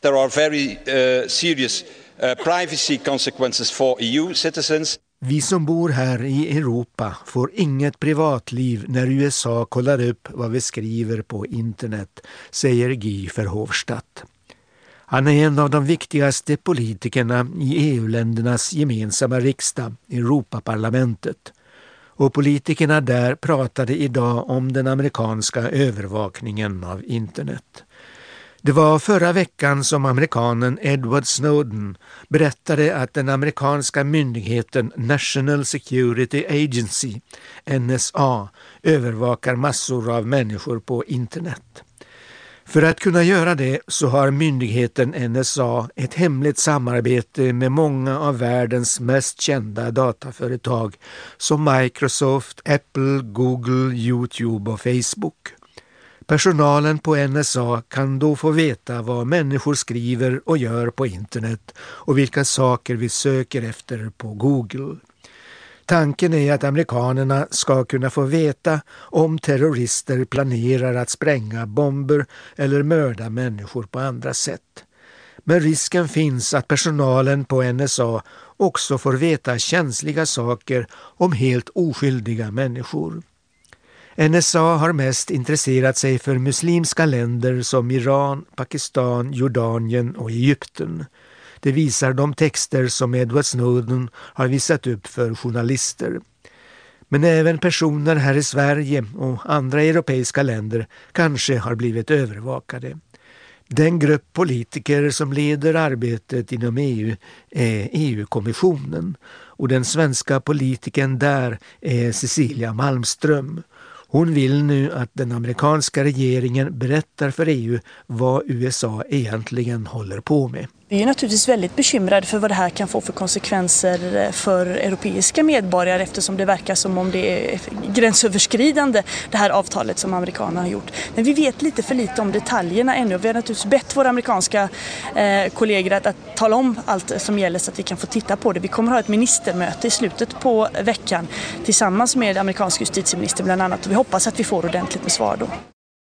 There are very uh, serious uh, privacy consequences for EU citizens. Vi som bor här i Europa får inget privatliv när USA kollar upp vad vi skriver på internet, säger Guy Verhofstadt. Han är en av de viktigaste politikerna i EU-ländernas gemensamma riksdag, Europaparlamentet. Och politikerna där pratade idag om den amerikanska övervakningen av internet. Det var förra veckan som amerikanen Edward Snowden berättade att den amerikanska myndigheten National Security Agency, NSA, övervakar massor av människor på internet. För att kunna göra det så har myndigheten NSA ett hemligt samarbete med många av världens mest kända dataföretag som Microsoft, Apple, Google, Youtube och Facebook. Personalen på NSA kan då få veta vad människor skriver och gör på internet och vilka saker vi söker efter på Google. Tanken är att amerikanerna ska kunna få veta om terrorister planerar att spränga bomber eller mörda människor på andra sätt. Men risken finns att personalen på NSA också får veta känsliga saker om helt oskyldiga människor. NSA har mest intresserat sig för muslimska länder som Iran, Pakistan, Jordanien och Egypten. Det visar de texter som Edward Snowden har visat upp för journalister. Men även personer här i Sverige och andra europeiska länder kanske har blivit övervakade. Den grupp politiker som leder arbetet inom EU är EU-kommissionen och den svenska politikern där är Cecilia Malmström. Hon vill nu att den amerikanska regeringen berättar för EU vad USA egentligen håller på med. Vi är naturligtvis väldigt bekymrade för vad det här kan få för konsekvenser eh, för europeiska medborgare eftersom det verkar som om det är gränsöverskridande det här avtalet som amerikanerna har gjort. Men vi vet lite för lite om detaljerna ännu. Vi har naturligtvis bett våra amerikanska eh, kollegor att, att tala om allt som gäller så att vi kan få titta på det. Vi kommer att ha ett ministermöte i slutet på veckan tillsammans med amerikansk justitieminister bland annat och vi hoppas att vi får ordentligt med svar då.